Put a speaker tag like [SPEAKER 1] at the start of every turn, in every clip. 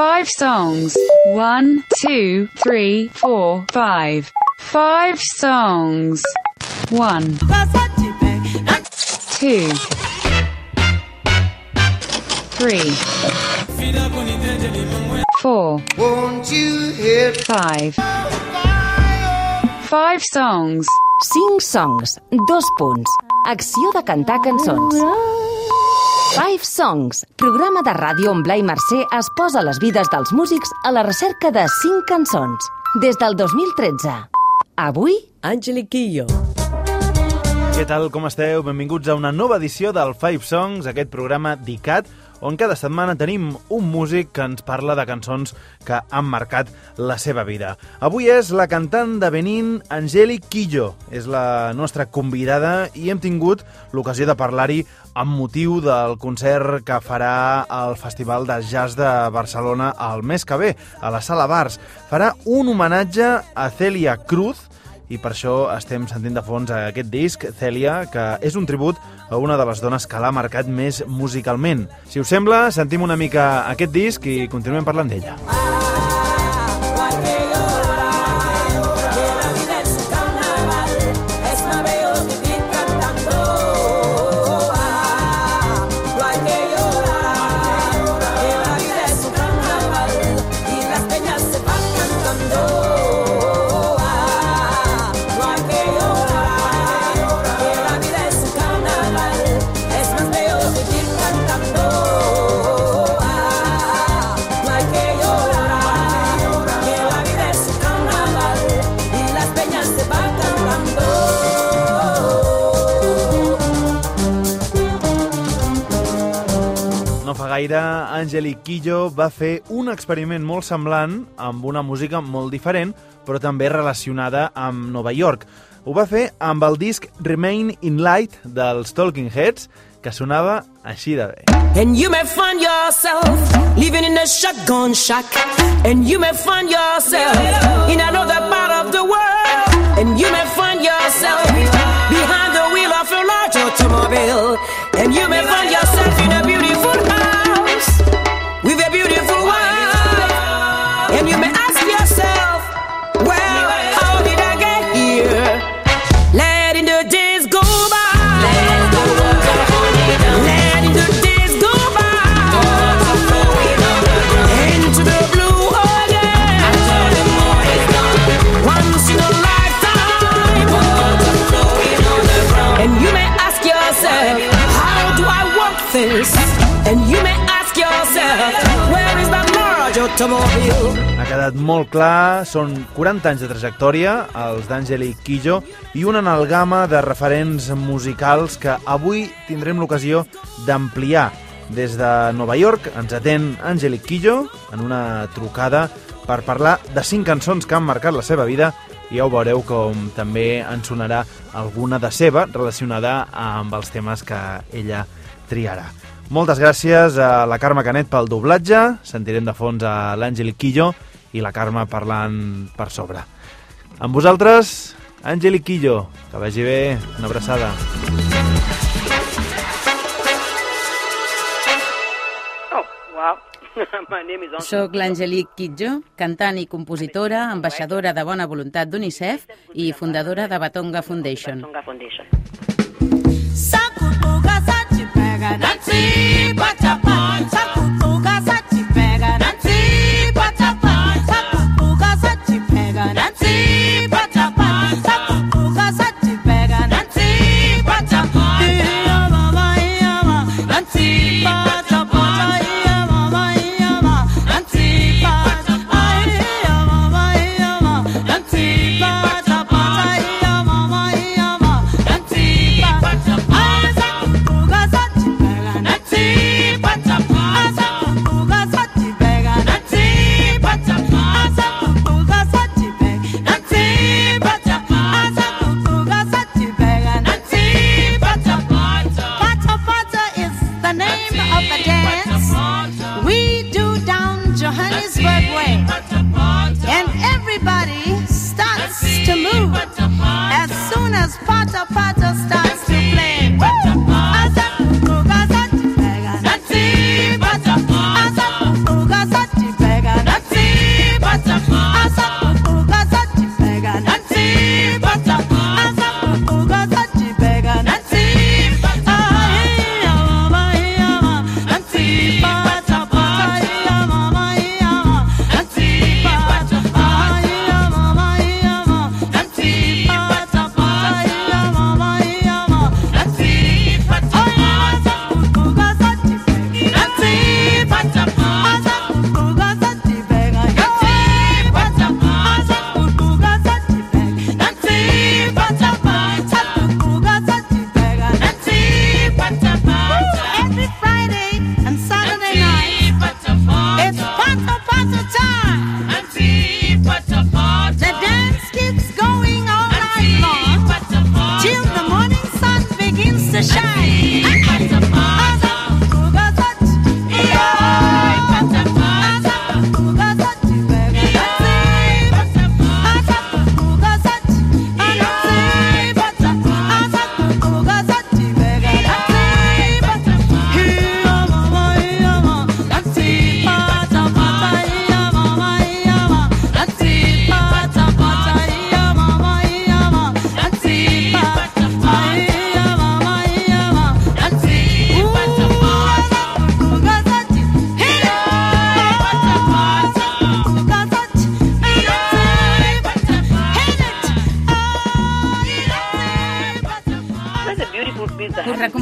[SPEAKER 1] Five songs. One, two, three, four, five. Five songs. One, two, three, four, five. Five songs.
[SPEAKER 2] 5 songs, dos punts. Acció de cantar cançons. Five Songs, programa de ràdio on Blai Mercè es posa les vides dels músics a la recerca de 5 cançons. Des del 2013. Avui,
[SPEAKER 3] Angeliquillo.
[SPEAKER 4] Què tal, com esteu? Benvinguts a una nova edició del Five Songs, aquest programa dedicat on cada setmana tenim un músic que ens parla de cançons que han marcat la seva vida. Avui és la cantant de Benín, Angeli Quillo. És la nostra convidada i hem tingut l'ocasió de parlar-hi amb motiu del concert que farà al Festival de Jazz de Barcelona el mes que ve, a la Sala Bars. Farà un homenatge a Celia Cruz, i per això estem sentint de fons aquest disc, Celia, que és un tribut a una de les dones que l'ha marcat més musicalment. Si us sembla, sentim una mica aquest disc i continuem parlant d'ella. No fa gaire, Angeli Quillo va fer un experiment molt semblant amb una música molt diferent, però també relacionada amb Nova York. Ho va fer amb el disc Remain in Light dels Talking Heads, que sonava així de bé.
[SPEAKER 3] And you may find yourself living in a shotgun shack. And you may find yourself in another part of the world. And you may find yourself behind the wheel of a large automobile. And you may find yourself in a
[SPEAKER 4] Ha quedat molt clar, són 40 anys de trajectòria, els d'Angeli Quillo, i una analgama de referents musicals que avui tindrem l'ocasió d'ampliar. Des de Nova York ens atén Angeli Quillo en una trucada per parlar de cinc cançons que han marcat la seva vida i ja ho veureu com també en sonarà alguna de seva relacionada amb els temes que ella triarà. Moltes gràcies a la Carme Canet pel doblatge, sentirem de fons a l'Àngel Quillo i la Carme parlant per sobre. Amb vosaltres, Àngel Quillo, que vagi bé, una abraçada.
[SPEAKER 5] Oh, wow. My name is
[SPEAKER 6] Soc l'Angelique Quidjo, cantant i compositora, ambaixadora de bona voluntat d'UNICEF i fundadora de Batonga Foundation.
[SPEAKER 3] Sakutuka Nancy, but a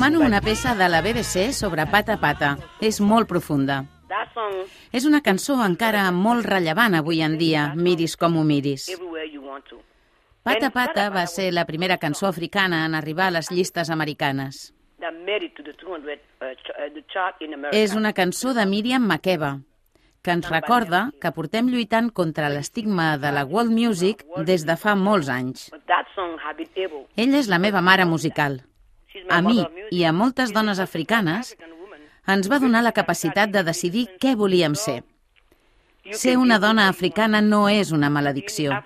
[SPEAKER 6] recomano una peça de la BBC sobre Pata Pata. És molt profunda. És una cançó encara molt rellevant avui en dia, miris com ho miris. Pata Pata va ser la primera cançó africana en arribar a les llistes americanes.
[SPEAKER 5] That made it to the 200, ch- the chart in America.
[SPEAKER 6] És una cançó de Miriam Makeba, que ens recorda que portem lluitant contra l'estigma de la world music des de fa molts anys. Ella és la meva mare musical. A mi i a moltes dones africanes ens va donar la capacitat de decidir què volíem ser. Ser una dona africana no és una maledicció,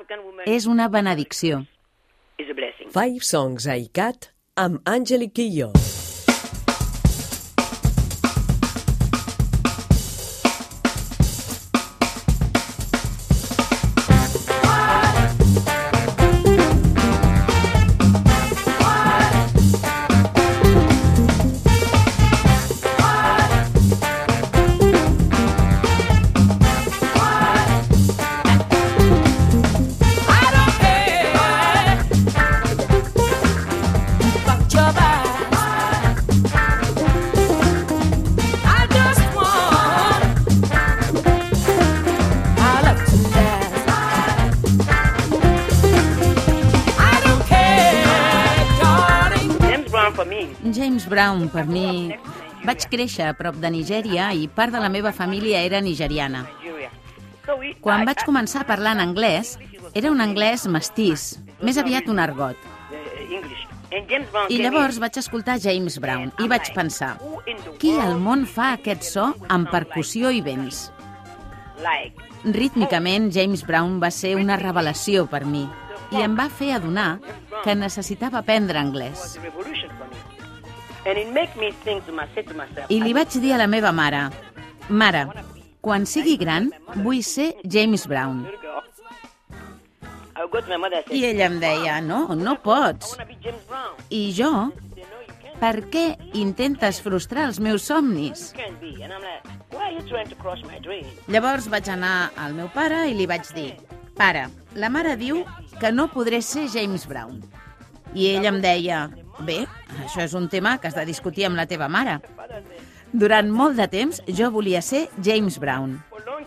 [SPEAKER 6] és una benedicció.
[SPEAKER 7] Five Songs a ICAT amb Àngelic Quillo.
[SPEAKER 5] James Brown,
[SPEAKER 6] per mi... Vaig créixer a prop de Nigèria i part de la meva família era nigeriana. Quan vaig començar a parlar en anglès, era un anglès mestís, més aviat un argot. I llavors vaig escoltar James Brown i vaig pensar, qui al món fa aquest so amb percussió i vents? Rítmicament, James Brown va ser una revelació per mi i em va fer adonar que necessitava aprendre anglès. I li vaig dir a la meva mare, Mare, quan sigui gran, vull ser James Brown.
[SPEAKER 5] I
[SPEAKER 6] ella em deia, no, no pots. I jo, per què intentes frustrar els meus somnis? Llavors vaig anar al meu pare i li vaig dir, Pare, la mare diu que no podré ser James Brown. I ell em deia, bé, això és un tema que has de discutir amb la teva mare. Durant molt de temps jo volia ser James Brown.
[SPEAKER 5] For a long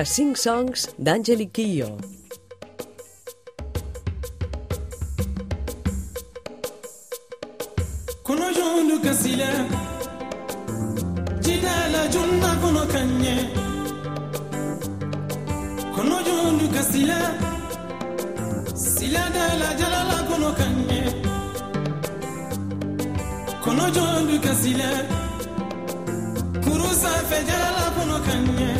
[SPEAKER 7] la Sing Songs d'Angeli Chio.
[SPEAKER 8] Kuno jondu kasile Jidala junda kuno kanye. Kuno jondu kasile Sila dala jalala kuno kanye. Kuno jondu kasile Kuru safe jalala kuno kanye.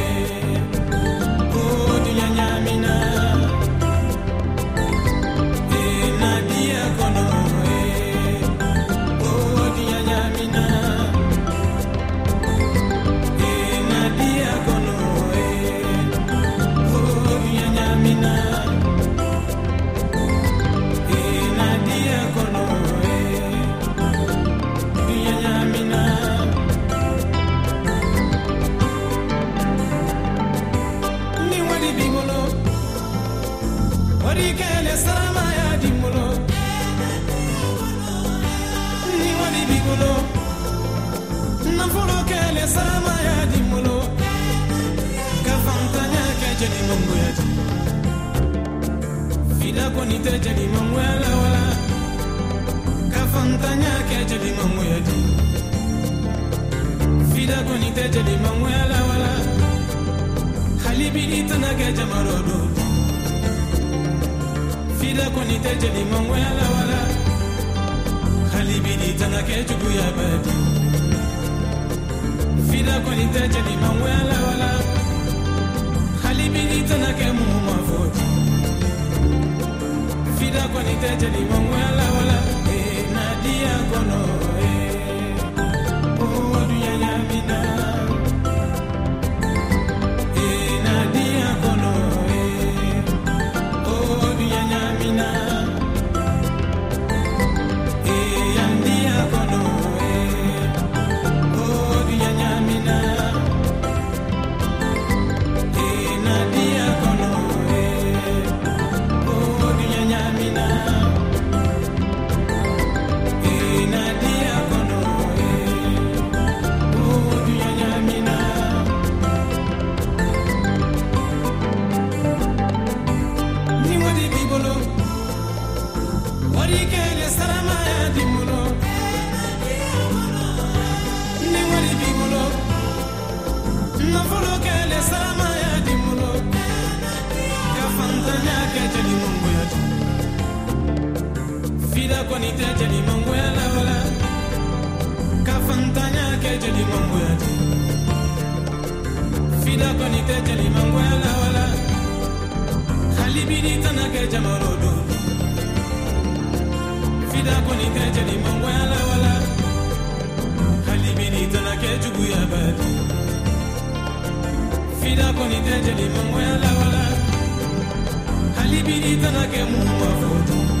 [SPEAKER 8] halibi itana ke jamaro ida koni te jeli mango ya lawala. Halibidi tanga ke jugu ya badi. Fida koni te jeli mango ya lawala. Halibidi tanga ke mu mafoti. Fida koni te jeli mango ya lawala. E nadia kono e eh. vida konite jadi mangwela wala kafantanya ke jadi mangwela vida konite jadi mangwela wala halibidi tanake jamarodo vida konite la, mangwela wala tana tanake juguya badi. Vida konite jadi mangwela wala halibidi tanake muwa foto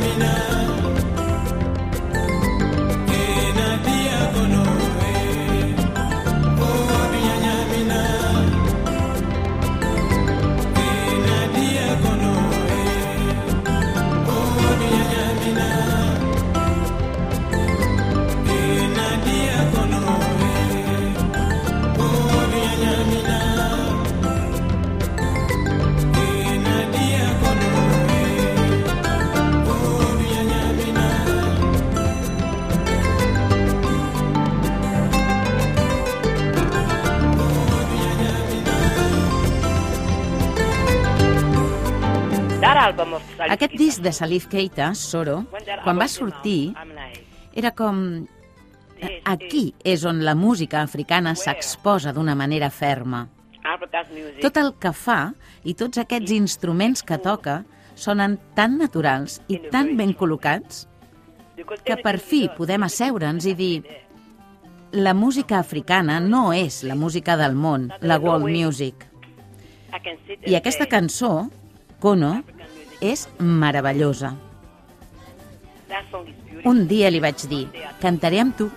[SPEAKER 6] disc de Salif Keita, Soro, quan va sortir, era com... Aquí és on la música africana s'exposa d'una manera ferma. Tot el que fa i tots aquests instruments que toca sonen tan naturals i tan ben col·locats que per fi podem asseure'ns i dir la música africana no és la música del món, la world music.
[SPEAKER 5] I
[SPEAKER 6] aquesta cançó, Kono, és meravellosa. Un dia li vaig dir, cantaré amb tu,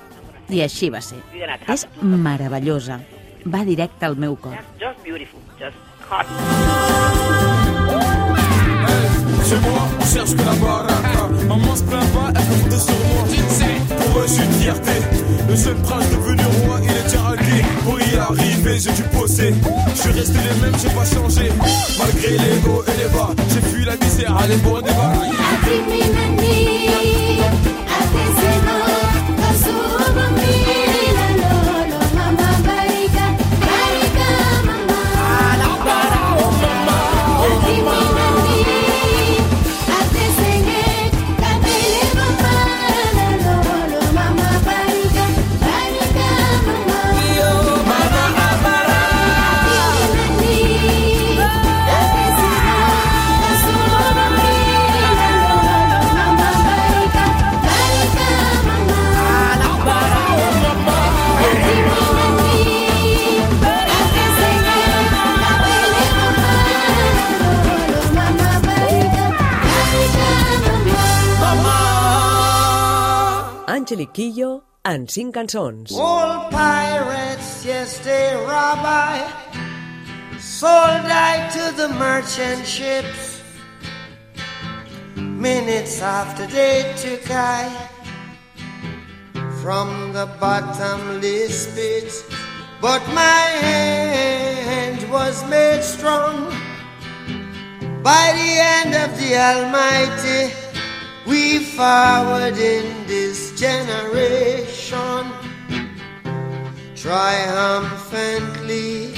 [SPEAKER 6] i així va ser. És meravellosa. Va directe al meu cor.
[SPEAKER 5] Just. Just.
[SPEAKER 9] Chez moi, on cherche que la baraka. Maman se plaint pas, elle peut compter sur moi. Pour eux, je suis une fierté. Le jeune prince devenu Arriver, j'ai dû bosser. Je suis resté le même, j'ai pas changé. Malgré les hauts et les bas, j'ai fui la misère, allez pour des
[SPEAKER 7] Quillo en cinc cançons.
[SPEAKER 10] Old pirates, yes, they rob I. Sold I to the merchant ships. Minutes after they took I from the bottomless pit. But my hand was made strong by the hand of the Almighty. We forward in this generation triumphantly.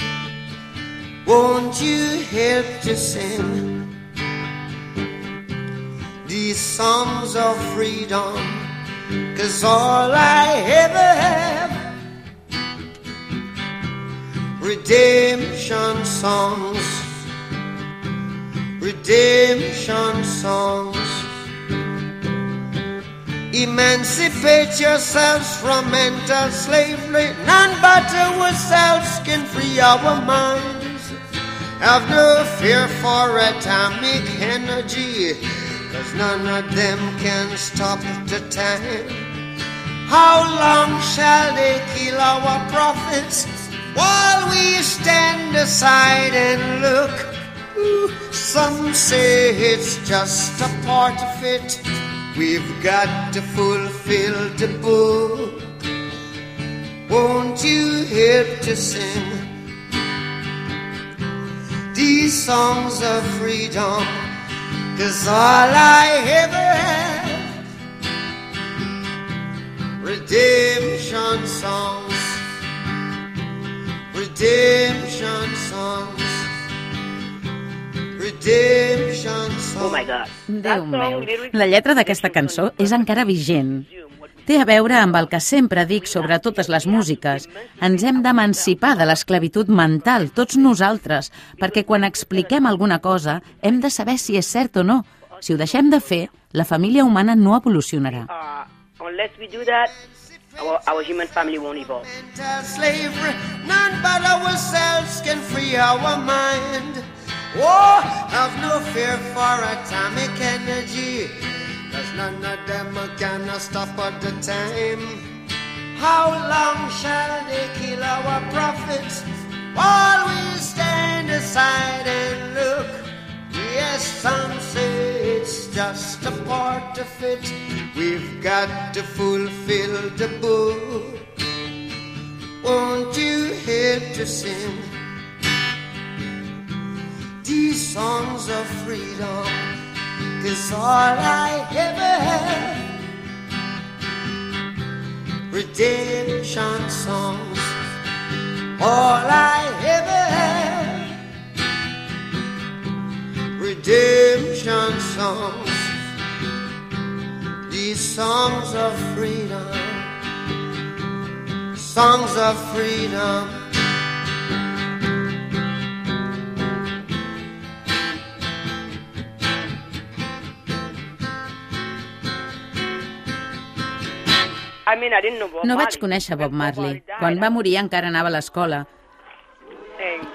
[SPEAKER 10] Won't you help to sing these songs of freedom? Cause all I ever have redemption songs, redemption songs. Emancipate yourselves from mental slavery. None but ourselves can free our minds. Have no fear for atomic energy, cause none of them can stop the time. How long shall they kill our prophets while we stand aside and look? Ooh, Some say it's just a part of it. We've got to fulfill the book. Won't you help to sing these songs of freedom? Cause all I ever have, redemption songs, redemption songs, redemption songs.
[SPEAKER 5] Oh my God.
[SPEAKER 6] Déu meu, la lletra d'aquesta cançó és encara vigent. Té a veure amb el que sempre dic sobre totes les músiques. Ens hem d'emancipar de l'esclavitud mental, tots nosaltres, perquè quan expliquem alguna cosa hem de saber si és cert o no. Si ho deixem de fer, la família humana no evolucionarà.
[SPEAKER 5] Uh, unless we do that, our, our human family won't evolve.
[SPEAKER 10] slavery. None but ourselves can free our mind. Oh, have no fear for atomic energy, cause none of them are gonna stop at the time. How long shall they kill our prophets while we stand aside and look? Yes, some say it's just a part of it. We've got to fulfill the book. Won't you help to sing these songs of freedom? Cause all I ever had redemption songs. All I ever had redemption
[SPEAKER 5] songs, these songs of freedom, songs of freedom.
[SPEAKER 6] No vaig conèixer Bob Marley. Quan va morir encara anava a l'escola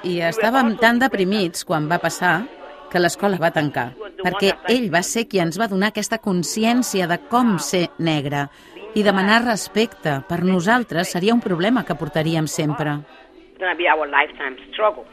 [SPEAKER 6] i estàvem tan deprimits quan va passar que l'escola va tancar, perquè ell va ser qui ens va donar aquesta consciència de com ser negre i demanar respecte per nosaltres seria un problema que portaríem sempre.
[SPEAKER 10] It's gonna be our lifetime struggle.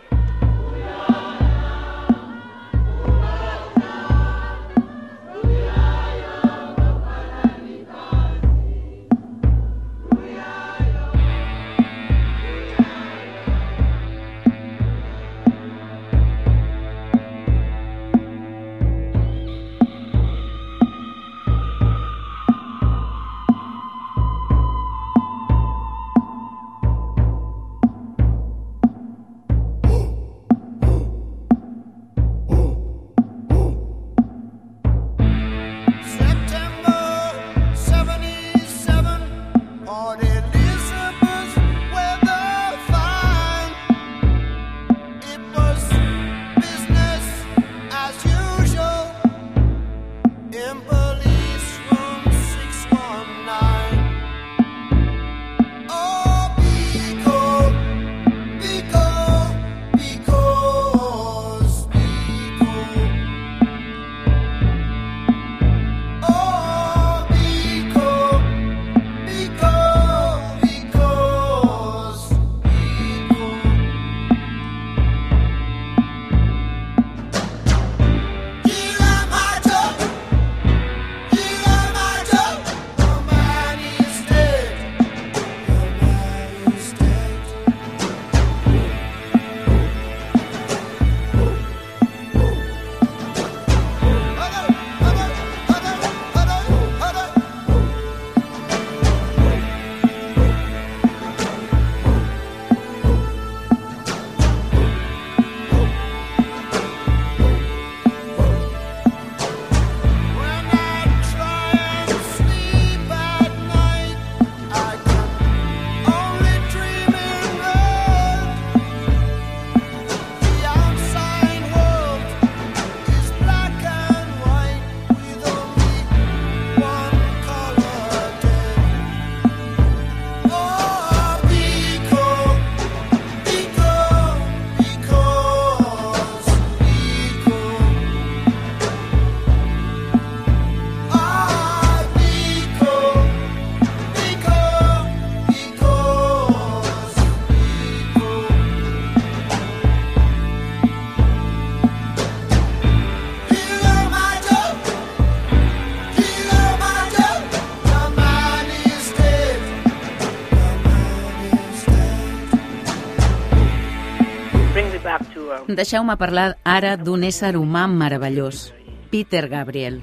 [SPEAKER 6] Deixeu-me parlar ara d'un ésser humà meravellós, Peter Gabriel.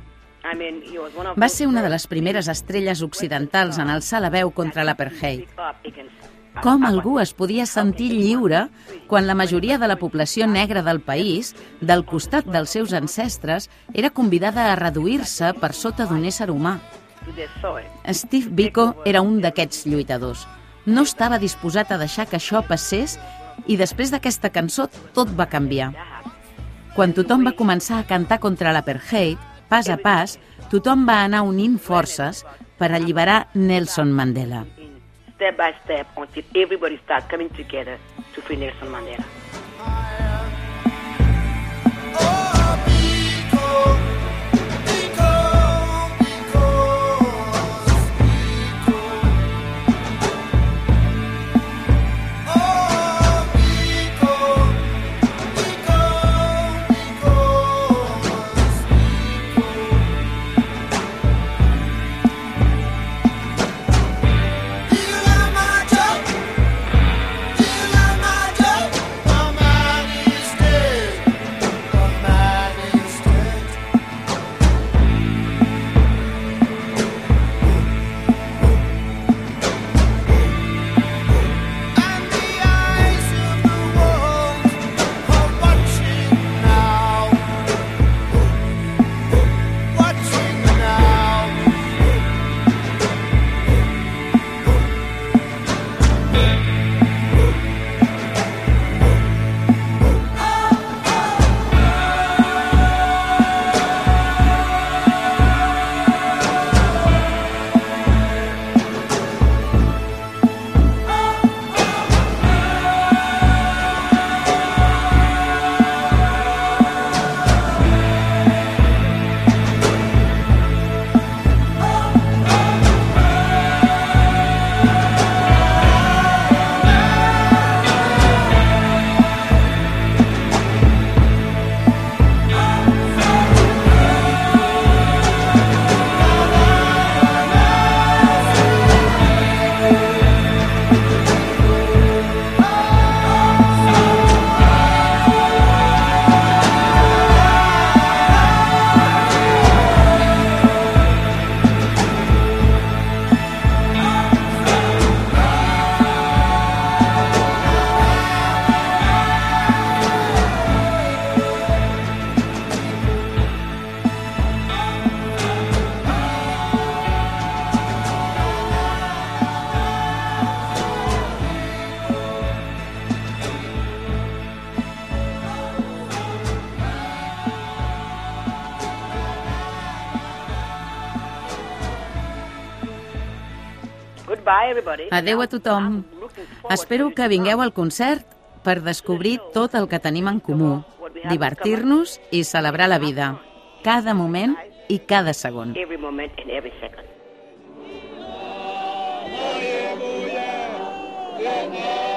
[SPEAKER 6] Va ser una de les primeres estrelles occidentals en alçar la veu contra l'apartheid. Com algú es podia sentir lliure quan la majoria de la població negra del país, del costat dels seus ancestres, era convidada a reduir-se per sota d'un ésser humà. Steve Biko era un d'aquests lluitadors. No estava disposat a deixar que això passés i després d'aquesta cançó tot va canviar. Quan tothom va començar a cantar contra l'apartheid, pas a pas, tothom va anar unint forces per alliberar Nelson Mandela.
[SPEAKER 10] Step by step until everybody starts coming together to free Nelson Mandela.
[SPEAKER 6] Adeu a tothom. Espero que vingueu al concert per descobrir tot el que tenim en comú, divertir-nos i celebrar la vida, cada moment i cada segon.
[SPEAKER 5] Every moment and every second.
[SPEAKER 8] Yeah.